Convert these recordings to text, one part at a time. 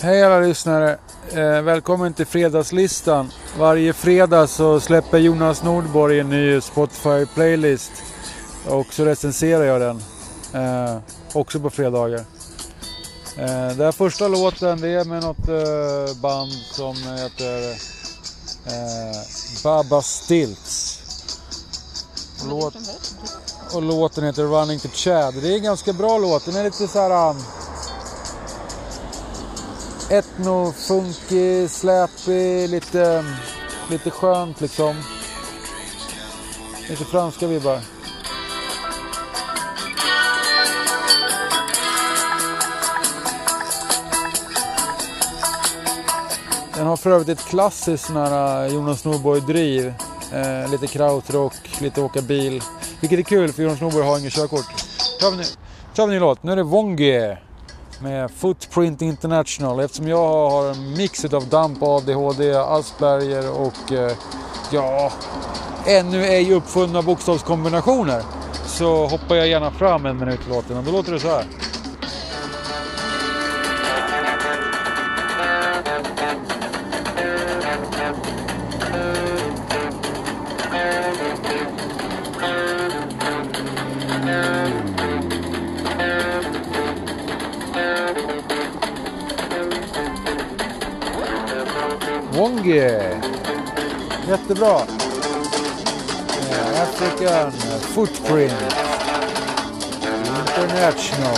Hej alla lyssnare! Eh, välkommen till Fredagslistan. Varje fredag så släpper Jonas Nordborg en ny Spotify-playlist och så recenserar jag den. Eh, också på fredagar. Eh, den första låten det är med något eh, band som heter eh, Baba Stilts. Låt, och låten heter Running to Chad. Det är en ganska bra låt. Den är lite så här... Um, etno, funky, släpig, lite, lite skönt liksom. Lite franska vibbar. Den har för övrigt ett klassiskt sån här Jonas Norborg-driv. Eh, lite krautrock, lite åka bil. Vilket är kul för Jonas Norberg har inget körkort. Tar vi, nu, tar vi en ny låt. Nu är det Wongi med Footprint International. Eftersom jag har en mix av DAMP, ADHD, Asperger och eh, ja, ännu ej uppfunna bokstavskombinationer. Så hoppar jag gärna fram en minut i låten och då låter det så här. Wongi. Jättebra. Eh, African eh, Footprint. International.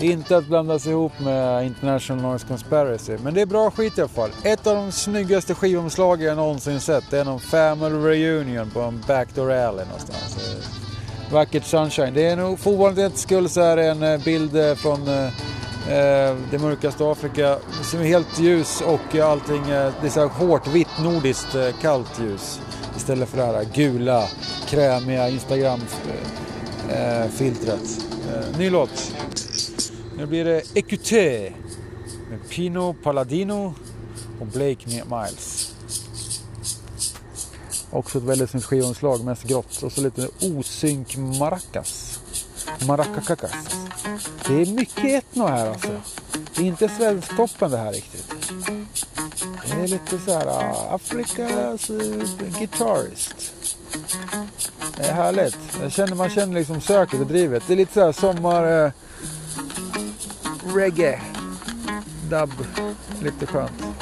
Inte att blandas ihop med International Noise Conspiracy. Men det är bra skit i alla fall. Ett av de snyggaste skivomslagen jag någonsin sett. Det är någon Family Reunion på en Backdoor Alley någonstans. Eh, vackert Sunshine. Det är nog för ovanlighetens skull så är det en bild från Eh, det mörkaste Afrika som är helt ljus och allting eh, det är så här hårt vitt nordiskt eh, kallt ljus istället för det här gula krämiga Instagram-filtret. Eh, eh, ny låt. Nu blir det Ecuté med Pino Palladino och Blake med Miles. Också ett väldigt snyggt skivomslag, mest grått och så lite osynk maracas. Maracacacas. Det är mycket etno här alltså. Det är inte svensktoppen det här riktigt. Det är lite så här ah, uh, Afrikas alltså, uh, guitarist. Det är härligt. Jag känner, man känner liksom söket och drivet. Det är lite så här sommar... Uh, reggae. Dub. Lite skönt.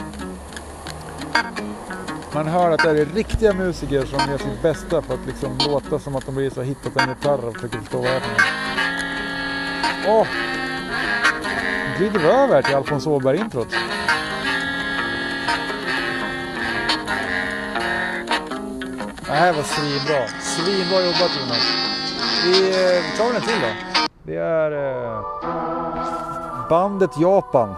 Man hör att det är riktiga musiker som gör sitt bästa för att liksom låta som att de precis har hittat en gitarr och försöker förstå vad det är för Åh! Oh. Glider över till Alfons Åberg-introt. Det här var svinbra. Svinbra jobbat Jonas. Vi, tar vi tar en till då. Det är eh, bandet Japan.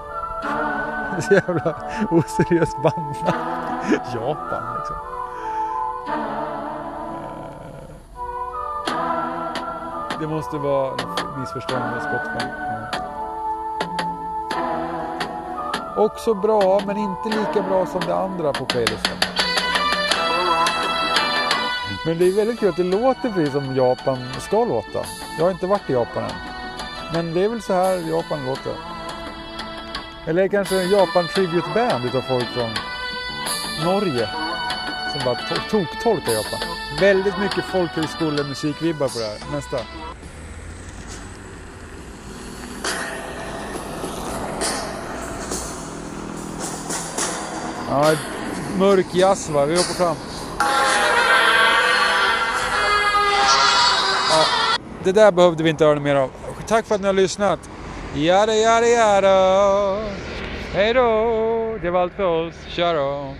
Så jävla oseriöst band. Japan liksom. Eh, det måste vara missförstånd med Spotify. Mm. Också bra, men inte lika bra som det andra på playlisten. Men det är väldigt kul att det låter precis som Japan ska låta. Jag har inte varit i Japan än. Men det är väl så här Japan låter. Eller kanske en Japan Tribute Band utav folk från Norge. Som bara toktolkar Japan. Väldigt mycket folkhögskolemusikvibbar på det här. Nästa. Ja, mörk jazz va, vi hoppar fram. Ja, det där behövde vi inte höra mer av. Tack för att ni har lyssnat. Jada, jada, jada. Hej då. Det var allt för oss. Tja då.